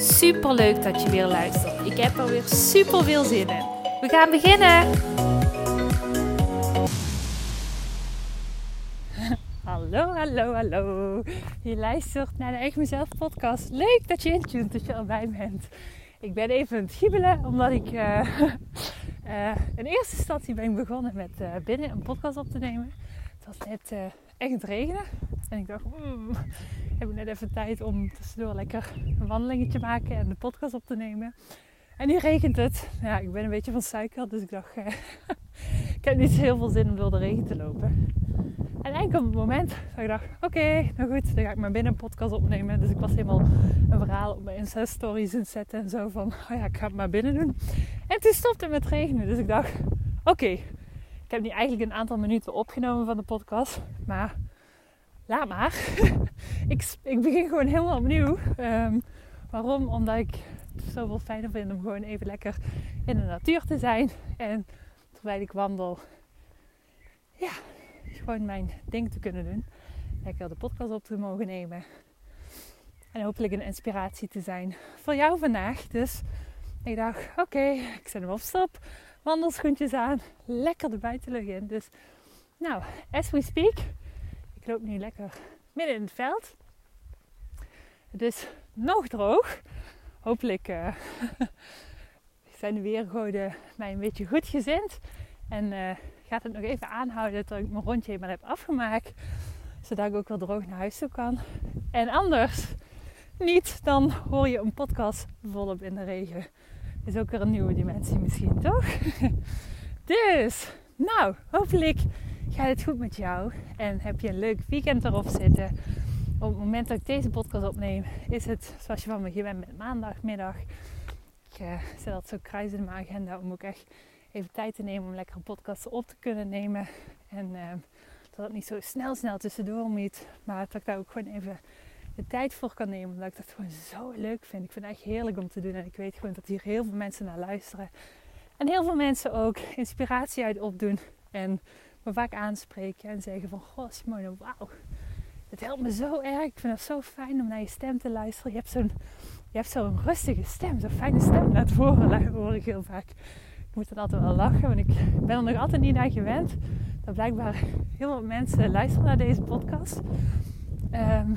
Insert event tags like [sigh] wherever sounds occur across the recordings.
Super leuk dat je weer luistert. Ik heb er weer super veel zin in. We gaan beginnen. [laughs] Hallo, hallo, hallo. Je luistert naar de Eigen Mezelf podcast. Leuk dat je intunt, dat je erbij bent. Ik ben even aan het giebelen, omdat ik uh, [laughs] in eerste instantie ben begonnen met uh, binnen een podcast op te nemen. Het was net echt regenen. En ik dacht, mm, heb net even tijd om tussendoor lekker een wandelingetje maken en de podcast op te nemen. En nu regent het. Ja, ik ben een beetje van suiker, dus ik dacht, eh, [laughs] ik heb niet heel veel zin om door de regen te lopen. En enkel op het moment dat ik dacht, oké, nou goed, dan ga ik maar binnen een podcast opnemen. Dus ik was helemaal een verhaal op mijn Insta-stories in zetten en zo van, oh ja, ik ga het maar binnen doen. En toen stopte het met regenen, dus ik dacht, oké, ik heb nu eigenlijk een aantal minuten opgenomen van de podcast, maar laat maar. [laughs] ik, ik begin gewoon helemaal opnieuw. Um, waarom? Omdat ik het zoveel fijner vind om gewoon even lekker in de natuur te zijn. En terwijl ik wandel, ja, gewoon mijn ding te kunnen doen. Lekker de podcast op te mogen nemen. En hopelijk een inspiratie te zijn voor jou vandaag. Dus ik dacht, oké, ik zet hem op stop. Wandelschoentjes aan. Lekker de buitenlucht in. Dus nou, as we speak loop nu lekker midden in het veld. Het is nog droog. Hopelijk uh, [laughs] zijn de weergoden mij een beetje goed gezind. En uh, gaat het nog even aanhouden tot ik mijn rondje helemaal heb afgemaakt. Zodat ik ook wel droog naar huis toe kan. En anders niet, dan hoor je een podcast volop in de regen. Is ook weer een nieuwe dimensie misschien, toch? [laughs] dus, nou, hopelijk gaat het goed met jou en heb je een leuk weekend erop zitten. Op het moment dat ik deze podcast opneem, is het zoals je van me gewend bent maandagmiddag. Ik uh, zet dat zo kruis in mijn agenda om ook echt even tijd te nemen om lekker een podcast op te kunnen nemen. En uh, dat het niet zo snel snel tussendoor moet, maar dat ik daar ook gewoon even de tijd voor kan nemen. Omdat ik dat gewoon zo leuk vind. Ik vind het echt heerlijk om te doen en ik weet gewoon dat hier heel veel mensen naar luisteren. En heel veel mensen ook inspiratie uit opdoen. En me vaak aanspreken en zeggen van... Goh Simone, wauw. Het helpt me zo erg. Ik vind het zo fijn om naar je stem te luisteren. Je hebt zo'n, je hebt rustige stem. Zo'n fijne stem naar voren hoor ik heel vaak. Ik moet dan altijd wel lachen. Want ik ben er nog altijd niet naar gewend. Dat blijkbaar heel veel mensen luisteren naar deze podcast. Um,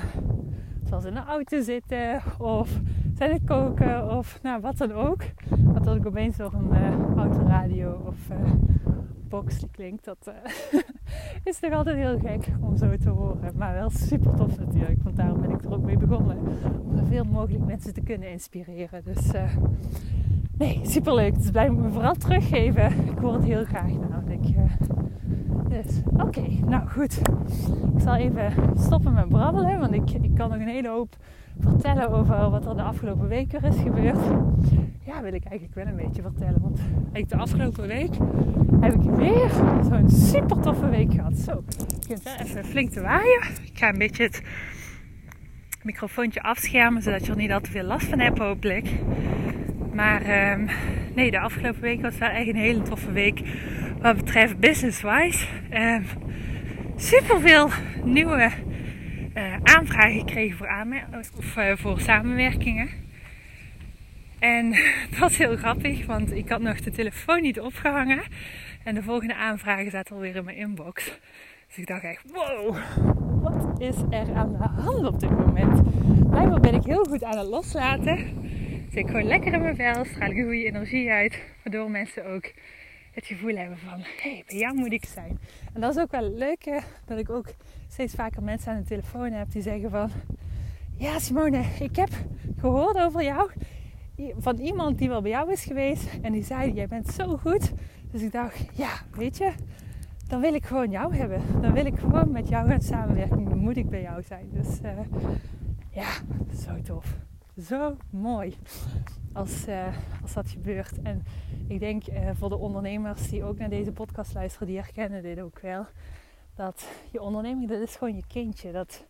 zoals in de auto zitten of zijn het koken of nou, wat dan ook. Want dat ik opeens door een uh, autoradio of uh, box klinkt, dat uh, [laughs] is toch altijd heel gek om zo te horen. Maar wel super tof natuurlijk, want daarom ben ik er ook mee begonnen. Om zoveel mogelijk mensen te kunnen inspireren. Dus uh, nee, super leuk. Dus blijf me vooral teruggeven. Ik hoor het heel graag namelijk. Uh, dus oké, nou goed. Ik zal even stoppen met brabbelen, want ik, ik kan nog een hele hoop vertellen over wat er de afgelopen week is gebeurd. Ja, wil ik eigenlijk wel een beetje vertellen. Want de afgelopen week heb ik weer zo'n super toffe week gehad. Zo, ik begint wel even flink te waaien. Ik ga een beetje het microfoontje afschermen, zodat je er niet al te veel last van hebt hopelijk. Maar um, nee, de afgelopen week was wel echt een hele toffe week wat betreft business-wise. Um, super veel nieuwe uh, aanvragen gekregen voor, of, uh, voor samenwerkingen. En [laughs] dat was heel grappig, want ik had nog de telefoon niet opgehangen. En de volgende aanvragen zaten alweer in mijn inbox. Dus ik dacht echt, wow, wat is er aan de hand op dit moment? Blijkbaar ben ik heel goed aan het loslaten. Zit ik gewoon lekker in mijn vel, straal ik goede energie uit. Waardoor mensen ook het gevoel hebben van, hé, hey, bij jou moet ik zijn. En dat is ook wel leuk, hè, dat ik ook steeds vaker mensen aan de telefoon heb die zeggen van... Ja Simone, ik heb gehoord over jou van iemand die wel bij jou is geweest. En die zei, jij bent zo goed. Dus ik dacht, ja, weet je, dan wil ik gewoon jou hebben. Dan wil ik gewoon met jou gaan samenwerken. Dan moet ik bij jou zijn. Dus uh, ja, zo tof. Zo mooi. als, als dat gebeurt. En ik denk voor de ondernemers die ook naar deze podcast luisteren, die herkennen dit ook wel. Dat je onderneming, dat is gewoon je kindje. Dat,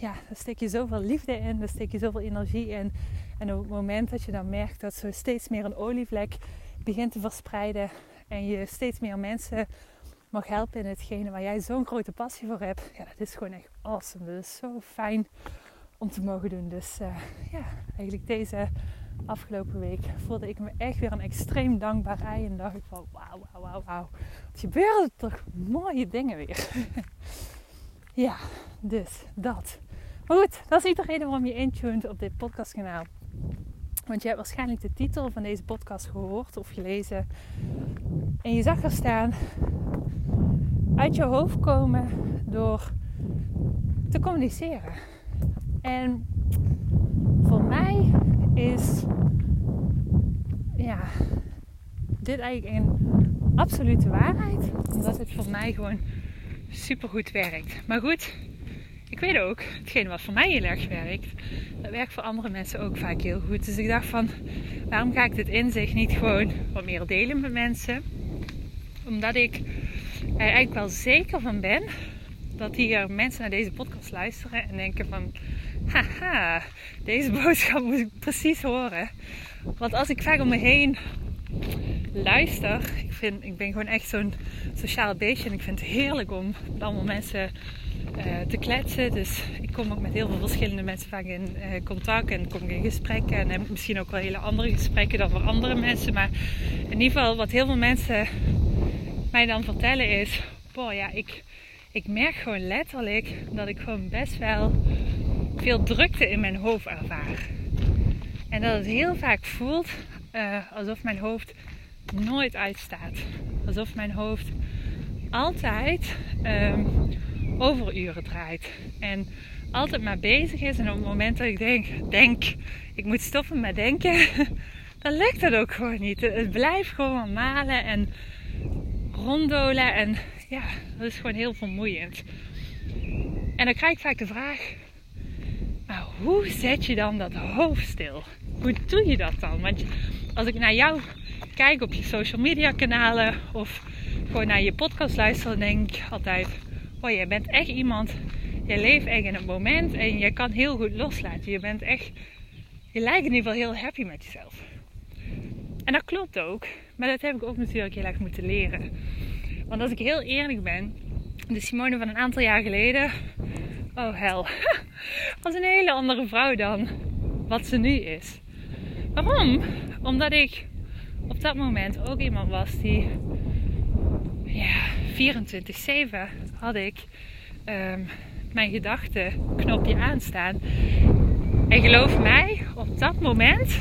ja, daar steek je zoveel liefde in, daar steek je zoveel energie in. En op het moment dat je dan merkt dat zo steeds meer een olievlek begint te verspreiden en je steeds meer mensen mag helpen in hetgene waar jij zo'n grote passie voor hebt, ja, dat is gewoon echt awesome. Dat is zo fijn om te mogen doen. Dus uh, ja, eigenlijk deze afgelopen week voelde ik me echt weer een extreem dankbaar ei. En dacht ik van wauw, wauw, wauw, wauw. Het gebeuren toch mooie dingen weer. [laughs] ja, dus dat. Maar goed, dat is niet de reden waarom je intuned op dit podcastkanaal. Want je hebt waarschijnlijk de titel van deze podcast gehoord of gelezen. En je zag er staan: uit je hoofd komen door te communiceren. En voor mij is ja, dit eigenlijk een absolute waarheid. Omdat het voor mij gewoon super goed werkt. Maar goed, weet ook, hetgeen wat voor mij heel erg werkt, dat werkt voor andere mensen ook vaak heel goed. Dus ik dacht van, waarom ga ik dit inzicht niet gewoon wat meer delen met mensen? Omdat ik er eigenlijk wel zeker van ben dat hier mensen naar deze podcast luisteren en denken van, haha, deze [laughs] boodschap moet ik precies horen. Want als ik vaak om me heen luister, ik, vind, ik ben gewoon echt zo'n sociaal beestje en ik vind het heerlijk om allemaal mensen uh, te kletsen. Dus ik kom ook met heel veel verschillende mensen vaak in uh, contact en kom in gesprekken. En heb misschien ook wel hele andere gesprekken dan voor andere mensen. Maar in ieder geval, wat heel veel mensen mij dan vertellen is: Boah, ja, ik, ik merk gewoon letterlijk dat ik gewoon best wel veel drukte in mijn hoofd ervaar. En dat het heel vaak voelt uh, alsof mijn hoofd nooit uitstaat. Alsof mijn hoofd altijd um, overuren draait. En altijd maar bezig is. En op het moment dat ik denk, denk ik moet stoppen met denken, [laughs] dan lukt dat ook gewoon niet. Het blijft gewoon malen en ronddolen. En ja, dat is gewoon heel vermoeiend. En dan krijg ik vaak de vraag, maar hoe zet je dan dat hoofd stil? Hoe doe je dat dan? Want als ik naar jou kijk op je social media kanalen of gewoon naar je podcast luister, dan denk ik altijd: Oh, je bent echt iemand. Je leeft echt in het moment en je kan heel goed loslaten. Je bent echt. Je lijkt in ieder geval heel happy met jezelf. En dat klopt ook. Maar dat heb ik ook natuurlijk heel erg moeten leren. Want als ik heel eerlijk ben, de Simone van een aantal jaar geleden. Oh hel. [laughs] Was een hele andere vrouw dan wat ze nu is. Waarom? Omdat ik op dat moment ook iemand was die ja, 24-7 had ik um, mijn gedachtenknopje aanstaan. En geloof mij, op dat moment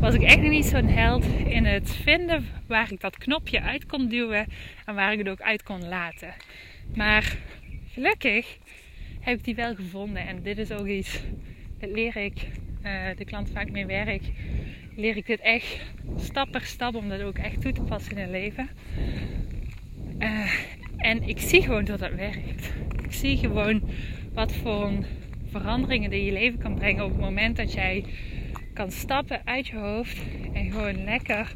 was ik echt niet zo'n held in het vinden waar ik dat knopje uit kon duwen en waar ik het ook uit kon laten. Maar gelukkig heb ik die wel gevonden en dit is ook iets, dat leer ik uh, de klant vaak mee werk, leer ik dit echt stap per stap om dat ook echt toe te passen in het leven. Uh, en ik zie gewoon dat dat werkt. Ik zie gewoon wat voor veranderingen die je leven kan brengen op het moment dat jij kan stappen uit je hoofd en gewoon lekker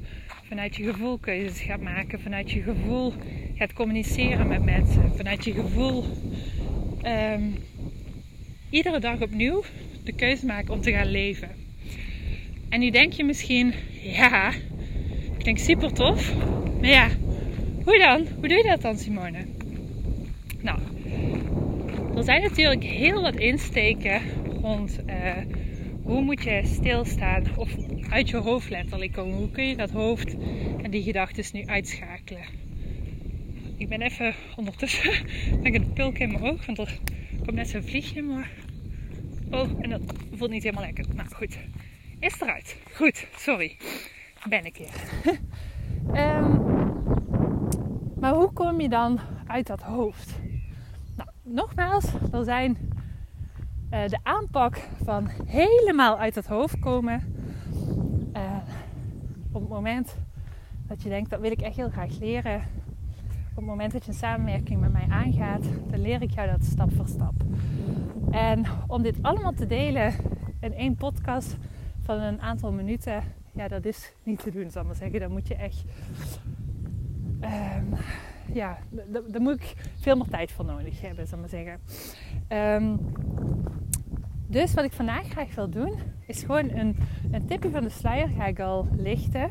vanuit je gevoel keuzes gaat maken. Vanuit je gevoel gaat communiceren met mensen. Vanuit je gevoel um, iedere dag opnieuw de keuze maken om te gaan leven. En nu denk je misschien, ja, ik denk super tof. Maar ja, hoe dan? Hoe doe je dat dan, Simone? Nou, er zijn natuurlijk heel wat insteken rond uh, hoe moet je stilstaan of uit je hoofd letterlijk komen. Hoe kun je dat hoofd en die gedachten nu uitschakelen? Ik ben even ondertussen [laughs] ik een pulk in mijn oog, want er komt net zo'n vliegje, maar oh, en dat voelt niet helemaal lekker. Nou goed, is eruit. Goed, sorry, ben ik weer. um, [laughs] Maar hoe kom je dan uit dat hoofd? Nou, nogmaals, er zijn uh, de aanpak van helemaal uit dat hoofd komen. Uh, op het moment dat je denkt, dat wil ik echt heel graag leren. Op het moment dat je een samenwerking met mij aangaat, dan leer ik jou dat stap voor stap. En om dit allemaal te delen in één podcast, van een aantal minuten, ja, dat is niet te doen, zal ik maar zeggen. Dan moet je echt, um, ja, daar moet ik veel meer tijd voor nodig hebben, zal ik maar zeggen. Um, dus wat ik vandaag graag wil doen, is gewoon een, een tipje van de sluier ga ik al lichten.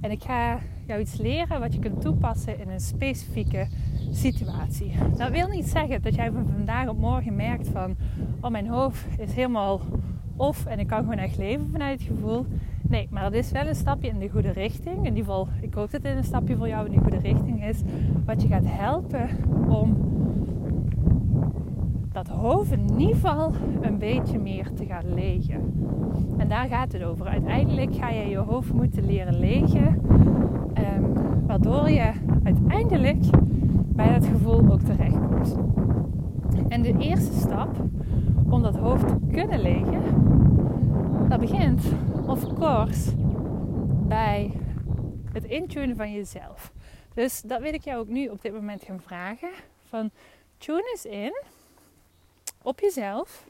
En ik ga jou iets leren wat je kunt toepassen in een specifieke situatie. Dat wil niet zeggen dat jij van vandaag op morgen merkt van... Oh, mijn hoofd is helemaal of en ik kan gewoon echt leven vanuit het gevoel. Nee, maar het is wel een stapje in de goede richting. In ieder geval, ik hoop dat dit een stapje voor jou in de goede richting is. Wat je gaat helpen om dat hoofd in ieder geval een beetje meer te gaan legen. En daar gaat het over. Uiteindelijk ga je je hoofd moeten leren legen. Um, waardoor je uiteindelijk bij dat gevoel ook terechtkomt. En de eerste stap om dat hoofd te kunnen legen, dat begint, of course, bij het intunen van jezelf. Dus dat wil ik jou ook nu op dit moment gaan vragen. Van tune eens in op jezelf.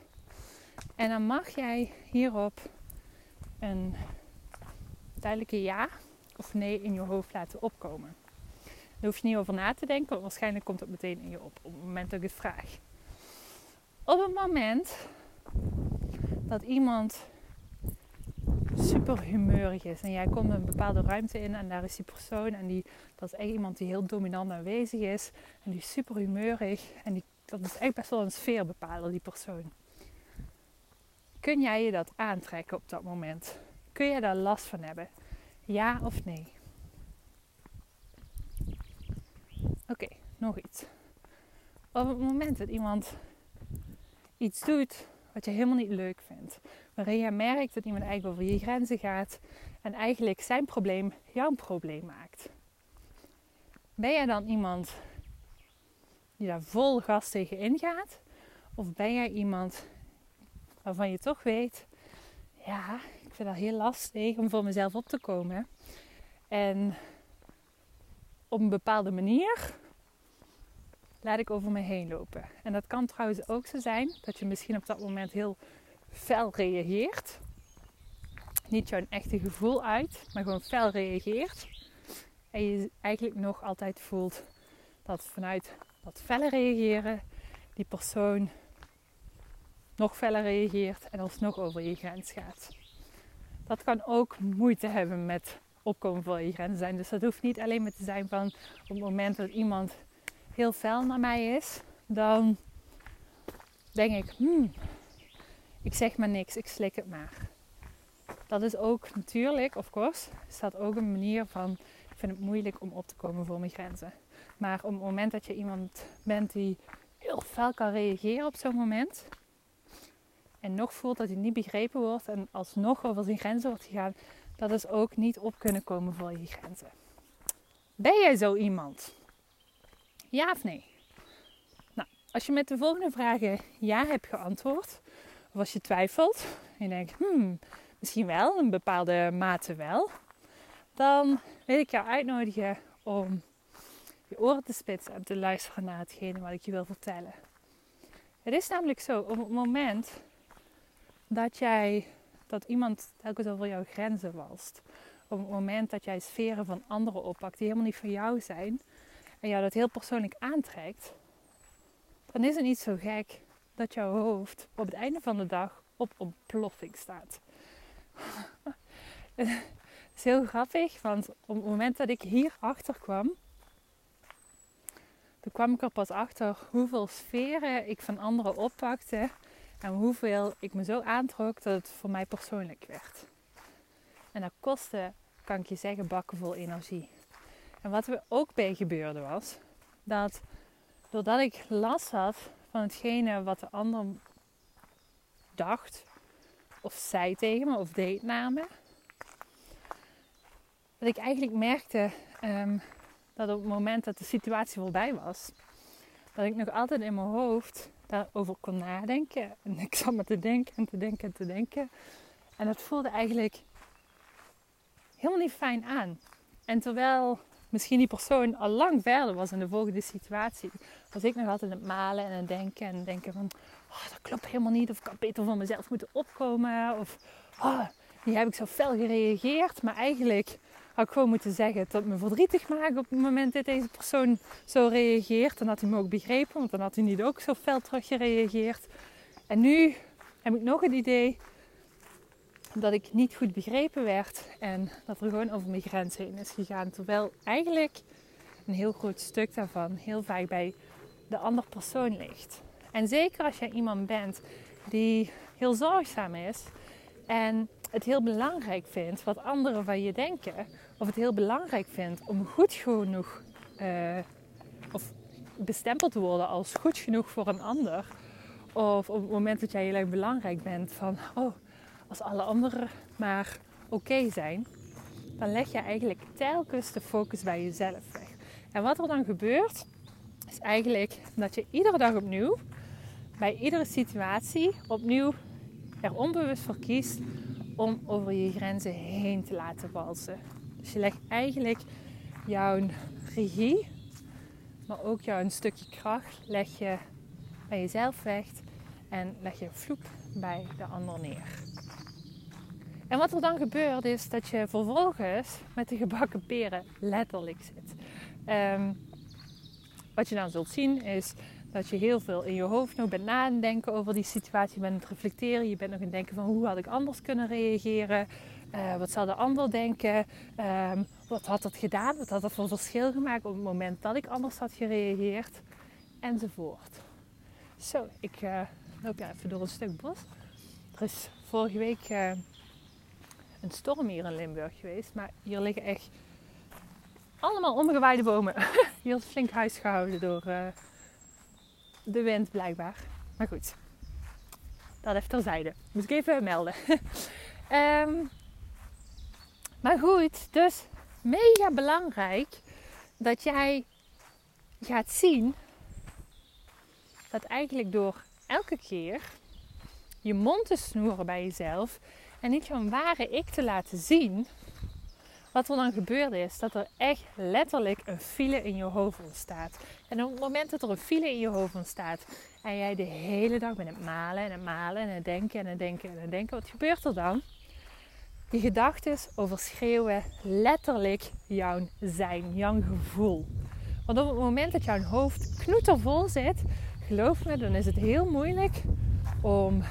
En dan mag jij hierop een duidelijke ja of nee in je hoofd laten opkomen. Daar hoef je niet over na te denken, want waarschijnlijk komt het meteen in je op op het moment dat ik het vraag. Op het moment dat iemand super humeurig is en jij komt een bepaalde ruimte in en daar is die persoon en die, dat is echt iemand die heel dominant aanwezig is en die is super humeurig en die, dat is echt best wel een sfeerbepaler die persoon. Kun jij je dat aantrekken op dat moment? Kun je daar last van hebben? Ja of nee? Oké, nog iets. Op het moment dat iemand iets doet wat je helemaal niet leuk vindt, waarin je merkt dat iemand eigenlijk over je grenzen gaat en eigenlijk zijn probleem jouw probleem maakt, ben jij dan iemand die daar vol gas tegen ingaat? Of ben jij iemand waarvan je toch weet, ja, ik vind dat heel lastig om voor mezelf op te komen. En op een bepaalde manier laat ik over me heen lopen. En dat kan trouwens ook zo zijn dat je misschien op dat moment heel fel reageert. Niet jouw echte gevoel uit, maar gewoon fel reageert. En je eigenlijk nog altijd voelt dat vanuit dat felle reageren die persoon nog feller reageert en alsnog over je grens gaat. Dat kan ook moeite hebben met opkomen voor je grenzen zijn. Dus dat hoeft niet alleen maar te zijn van op het moment dat iemand heel fel naar mij is, dan denk ik, hmm, ik zeg maar niks, ik slik het maar. Dat is ook natuurlijk, of course, is dat ook een manier van, ik vind het moeilijk om op te komen voor mijn grenzen. Maar op het moment dat je iemand bent die heel fel kan reageren op zo'n moment, en nog voelt dat hij niet begrepen wordt en alsnog over zijn grenzen wordt gegaan, dat is ook niet op kunnen komen voor je grenzen. Ben jij zo iemand? Ja of nee? Nou, als je met de volgende vragen ja hebt geantwoord, of als je twijfelt en je denkt, hmm, misschien wel, een bepaalde mate wel, dan wil ik jou uitnodigen om je oren te spitsen en te luisteren naar hetgene wat ik je wil vertellen. Het is namelijk zo, op het moment dat jij dat iemand telkens over jouw grenzen walst, op het moment dat jij sferen van anderen oppakt die helemaal niet van jou zijn, en jou dat heel persoonlijk aantrekt, dan is het niet zo gek dat jouw hoofd op het einde van de dag op ontploffing staat. [laughs] Het is heel grappig, want op het moment dat ik hier achter kwam, toen kwam ik er pas achter hoeveel sferen ik van anderen oppakte en hoeveel ik me zo aantrok dat het voor mij persoonlijk werd. En dat kostte, kan ik je zeggen, bakken vol energie. En wat er ook bij gebeurde was, dat doordat ik last had van hetgene wat de ander dacht of zei tegen me of deed naar me, dat ik eigenlijk merkte um, dat op het moment dat de situatie voorbij was, dat ik nog altijd in mijn hoofd daarover kon nadenken. En ik zat maar te denken en te denken en te denken. En dat voelde eigenlijk helemaal niet fijn aan. En terwijl misschien die persoon al lang verder was in de volgende situatie, was ik nog altijd aan het malen en aan denken en denken van, oh, dat klopt helemaal niet, of ik had beter voor mezelf moeten opkomen, of oh, die heb ik zo fel gereageerd. Maar eigenlijk had ik gewoon moeten zeggen dat me verdrietig maakt op het moment dat deze persoon zo reageert. Dan had hij me ook begrepen, want dan had hij niet ook zo fel terug gereageerd. En nu heb ik nog het idee dat ik niet goed begrepen werd en dat er gewoon over mijn grens heen is gegaan. Terwijl eigenlijk een heel groot stuk daarvan heel vaak bij de andere persoon ligt. En zeker als jij iemand bent die heel zorgzaam is en het heel belangrijk vindt wat anderen van je denken, of het heel belangrijk vindt om goed genoeg uh, of bestempeld te worden als goed genoeg voor een ander, of op het moment dat jij heel belangrijk bent van, oh, als alle anderen maar oké zijn, dan leg je eigenlijk telkens de focus bij jezelf weg. En wat er dan gebeurt, is eigenlijk dat je iedere dag opnieuw, bij iedere situatie, opnieuw er onbewust voor kiest om over je grenzen heen te laten walsen. Dus je legt eigenlijk jouw regie, maar ook jouw stukje kracht, leg je bij jezelf weg en leg je vloep bij de ander neer. En wat er dan gebeurt is dat je vervolgens met de gebakken peren letterlijk zit. Um, wat je dan zult zien is dat je heel veel in je hoofd nog bent nadenken over die situatie. Je bent aan het reflecteren. Je bent nog aan het denken van hoe had ik anders kunnen reageren. Uh, wat zal de ander denken? Um, wat had dat gedaan? Wat had dat voor verschil gemaakt op het moment dat ik anders had gereageerd? Enzovoort. Zo, ik uh, loop even door een stuk bos. Er is vorige week uh, een storm hier in Limburg geweest. Maar hier liggen echt allemaal omgewaaide bomen. [laughs] hier is flink huis gehouden door uh, de wind blijkbaar. Maar goed, dat even terzijde. Moet ik even melden. um, [laughs] maar goed, dus mega belangrijk dat jij gaat zien dat eigenlijk door elke keer je mond te snoeren bij jezelf en niet jouw ware ik te laten zien, wat er dan gebeurt is dat er echt letterlijk een file in je hoofd ontstaat. En op het moment dat er een file in je hoofd ontstaat en jij de hele dag bent het malen en het malen en het denken en het denken en het denken, wat gebeurt er dan? Die gedachten overschreeuwen letterlijk jouw zijn, jouw gevoel. Want op het moment dat jouw hoofd knoetervol zit, geloof me, dan is het heel moeilijk om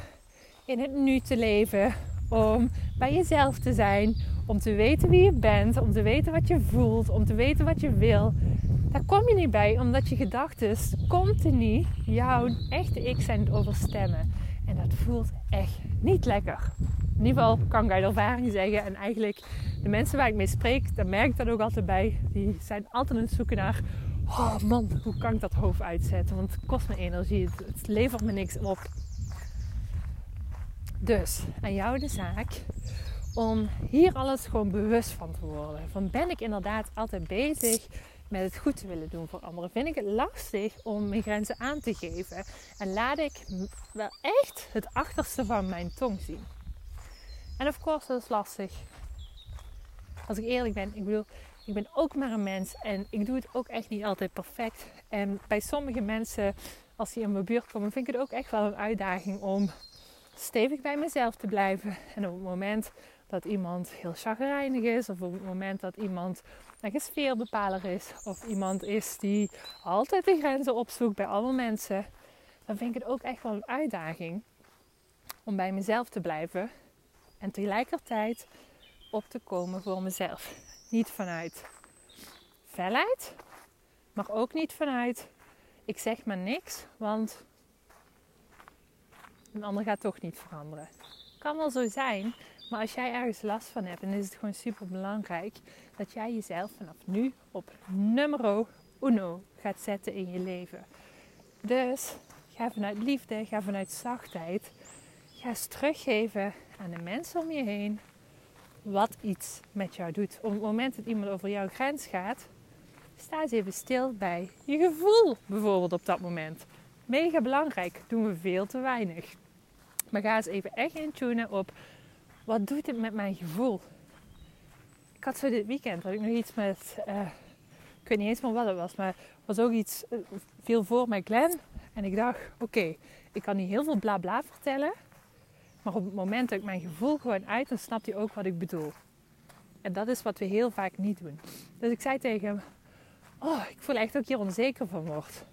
in het nu te leven, om bij jezelf te zijn, om te weten wie je bent, om te weten wat je voelt, om te weten wat je wil. Daar kom je niet bij, omdat je gedachten continu jouw echte ik zijn overstemmen. En dat voelt echt niet lekker. In ieder geval kan ik uit ervaring zeggen. En eigenlijk de mensen waar ik mee spreek, daar merk ik dat ook altijd bij. Die zijn altijd aan het zoeken naar... Oh man, hoe kan ik dat hoofd uitzetten? Want het kost me energie. Het, het levert me niks op. Dus aan jou de zaak om hier alles gewoon bewust van te worden. Van ben ik inderdaad altijd bezig met het goed te willen doen voor anderen? Vind ik het lastig om mijn grenzen aan te geven? En laat ik wel echt het achterste van mijn tong zien? En of course, dat is lastig. Als ik eerlijk ben, ik bedoel, ik ben ook maar een mens en ik doe het ook echt niet altijd perfect. En bij sommige mensen, als die in mijn buurt komen, vind ik het ook echt wel een uitdaging om stevig bij mezelf te blijven. En op het moment dat iemand heel chagrijnig is, of op het moment dat iemand een sfeerbepaler is, of iemand is die altijd de grenzen opzoekt bij alle mensen, dan vind ik het ook echt wel een uitdaging om bij mezelf te blijven en tegelijkertijd op te komen voor mezelf. Niet vanuit felheid, maar ook niet vanuit ik zeg maar niks, want een ander gaat toch niet veranderen. Kan wel zo zijn, maar als jij ergens last van hebt, dan is het gewoon super belangrijk dat jij jezelf vanaf nu op numero uno gaat zetten in je leven. Dus ga vanuit liefde, ga vanuit zachtheid. Ga eens teruggeven aan de mensen om je heen wat iets met jou doet. Op het moment dat iemand over jouw grens gaat, sta eens even stil bij je gevoel bijvoorbeeld op dat moment. Mega belangrijk, doen we veel te weinig. Maar ga eens even echt intunen op wat doet het met mijn gevoel. Ik had zo dit weekend, had ik nog iets met, uh, ik weet niet eens meer wat het was, maar was ook iets, uh, viel voor met Glenn. En ik dacht, oké, ik kan niet heel veel bla bla vertellen. Maar op het moment dat ik mijn gevoel gewoon uit, dan snapt hij ook wat ik bedoel. En dat is wat we heel vaak niet doen. Dus ik zei tegen hem: Oh, ik voel echt ik hier onzeker van word.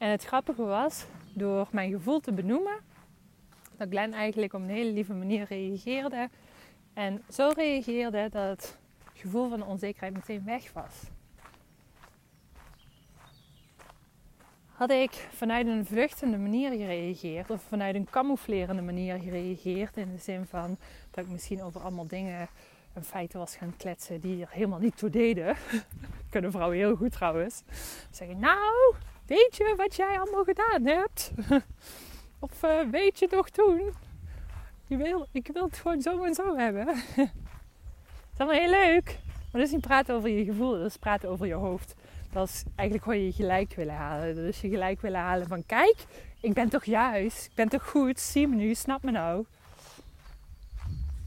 En het grappige was, door mijn gevoel te benoemen, dat Glenn eigenlijk op een hele lieve manier reageerde. En zo reageerde dat het gevoel van onzekerheid meteen weg was. Had ik vanuit een vluchtende manier gereageerd, of vanuit een camouflerende manier gereageerd, in de zin van dat ik misschien over allemaal dingen en feiten was gaan kletsen die er helemaal niet toe deden. [laughs] Kunnen vrouwen heel goed trouwens. Zeggen, nou, weet je wat jij allemaal gedaan hebt? [laughs] of uh, weet je toch toen? Je wil, ik wil het gewoon zo en zo hebben. [laughs] dat is allemaal heel leuk. Maar dat is niet praten over je gevoel, dat is praten over je hoofd. Dat is eigenlijk gewoon je gelijk willen halen. Dus je gelijk willen halen van kijk, ik ben toch juist, ik ben toch goed, zie me nu, snap me nou.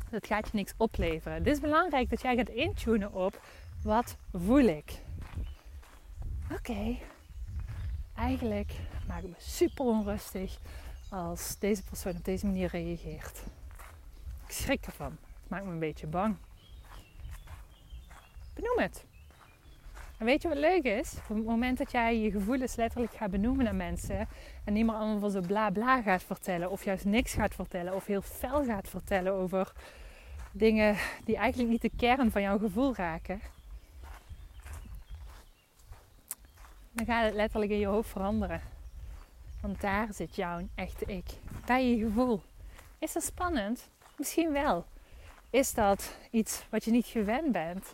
Dat gaat je niks opleveren. Het is belangrijk dat jij gaat intunen op wat voel ik. Oké, eigenlijk maak ik me super onrustig als deze persoon op deze manier reageert. Ik schrik ervan. Het maakt me een beetje bang. Benoem het. En weet je wat leuk is? Op het moment dat jij je gevoelens letterlijk gaat benoemen aan mensen en niet meer allemaal van zo bla bla gaat vertellen, of juist niks gaat vertellen, of heel fel gaat vertellen over dingen die eigenlijk niet de kern van jouw gevoel raken, dan gaat het letterlijk in je hoofd veranderen. Want daar zit jouw echte ik. Bij je gevoel. Is dat spannend? Misschien wel. Is dat iets wat je niet gewend bent?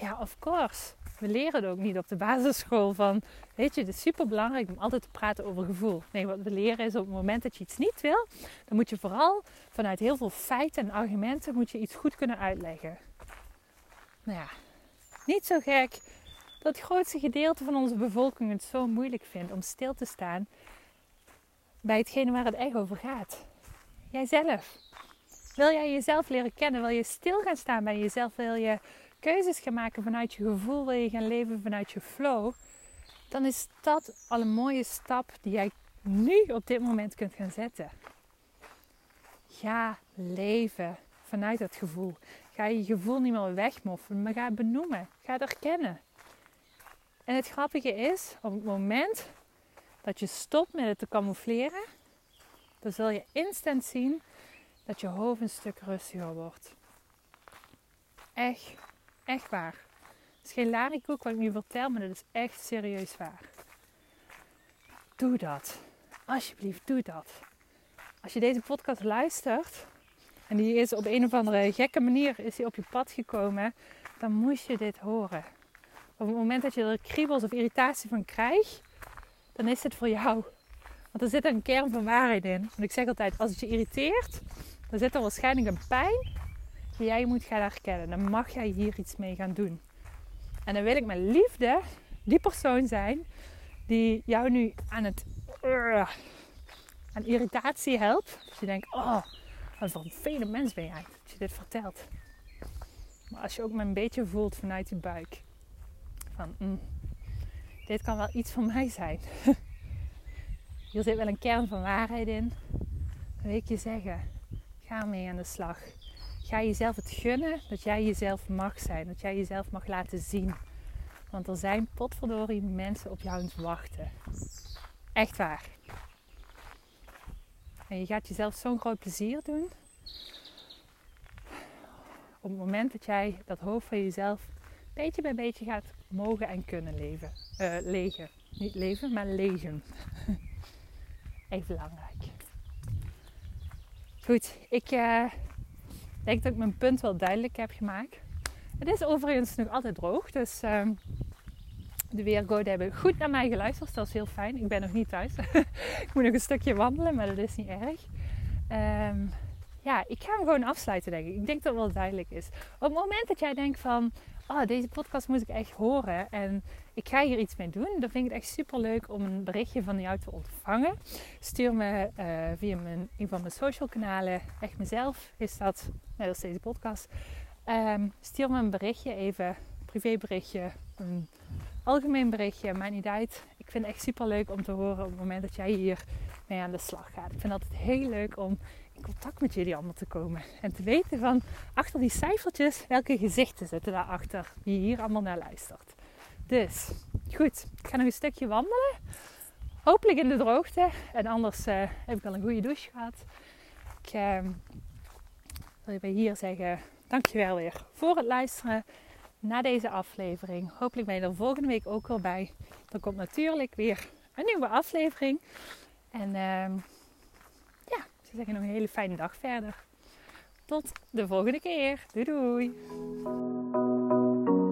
Ja, of course. We leren het ook niet op de basisschool van, weet je, het is super belangrijk om altijd te praten over gevoel. Nee, wat we leren is op het moment dat je iets niet wil, dan moet je vooral vanuit heel veel feiten en argumenten moet je iets goed kunnen uitleggen. Nou ja, niet zo gek dat het grootste gedeelte van onze bevolking het zo moeilijk vindt om stil te staan bij hetgene waar het echt over gaat. Jijzelf. Wil jij jezelf leren kennen? Wil je stil gaan staan bij jezelf? Wil je keuzes gaan maken vanuit je gevoel? Wil je gaan leven vanuit je flow? Dan is dat al een mooie stap die jij nu op dit moment kunt gaan zetten. Ga leven vanuit dat gevoel. Ga je gevoel niet meer wegmoffelen, maar ga benoemen. Ga het erkennen. En het grappige is, op het moment dat je stopt met het te camoufleren, dan zul je instant zien dat je hoofd een stuk rustiger wordt. Echt, echt waar. Het is geen larikoek wat ik nu vertel, maar dat is echt serieus waar. Doe dat. Alsjeblieft, doe dat. Als je deze podcast luistert en die is op een of andere gekke manier is die op je pad gekomen, dan moest je dit horen. Op het moment dat je er kriebels of irritatie van krijgt, dan is het voor jou. Want er zit een kern van waarheid in. Want ik zeg altijd, als het je irriteert, dan zit er waarschijnlijk een pijn die jij moet gaan herkennen. Dan mag jij hier iets mee gaan doen. En dan wil ik met liefde die persoon zijn die jou nu aan het uh, aan irritatie helpt. Dat je denkt, oh, wat een vervelend mens ben jij dat je dit vertelt. Maar als je ook maar een beetje voelt vanuit je buik. Van, mm, dit kan wel iets van mij zijn. [laughs] Hier zit wel een kern van waarheid in. Dan wil ik je zeggen, ga mee aan de slag. Ga jezelf het gunnen dat jij jezelf mag zijn. Dat jij jezelf mag laten zien. Want er zijn potverdorie mensen op jou aan het wachten. Echt waar. En je gaat jezelf zo'n groot plezier doen. Op het moment dat jij dat hoofd van jezelf beetje bij beetje gaat mogen en kunnen leven. Uh, legen. Niet leven, maar legen. [laughs] Echt belangrijk. Goed, ik uh, denk dat ik mijn punt wel duidelijk heb gemaakt. Het is overigens nog altijd droog, dus uh, de weergoden hebben goed naar mij geluisterd. Dat is heel fijn. Ik ben nog niet thuis. [laughs] ik moet nog een stukje wandelen, maar dat is niet erg. Um, ja, ik ga hem gewoon afsluiten, denk ik. Ik denk dat het wel duidelijk is. Op het moment dat jij denkt van oh, deze podcast moet ik echt horen en ik ga hier iets mee doen, dan vind ik het echt super leuk om een berichtje van jou te ontvangen. Stuur me uh, via mijn, een van mijn social kanalen, echt mezelf is dat, net als deze podcast. Um, stuur me een berichtje, even een privéberichtje, een algemeen berichtje, maakt niet uit. Ik vind het echt super leuk om te horen op het moment dat jij hier mee aan de slag gaat. Ik vind het altijd heel leuk om contact met jullie allemaal te komen. En te weten van achter die cijfertjes, welke gezichten zitten daarachter. Die hier allemaal naar luistert. Dus, goed. Ik ga nog een stukje wandelen. Hopelijk in de droogte. En anders uh, heb ik al een goede douche gehad. Ik uh, wil bij hier zeggen, dankjewel weer voor het luisteren naar deze aflevering. Hopelijk ben je er volgende week ook weer bij. Dan komt natuurlijk weer een nieuwe aflevering. En ik zou zeggen nog een hele fijne dag verder. Tot de volgende keer. Doei doei.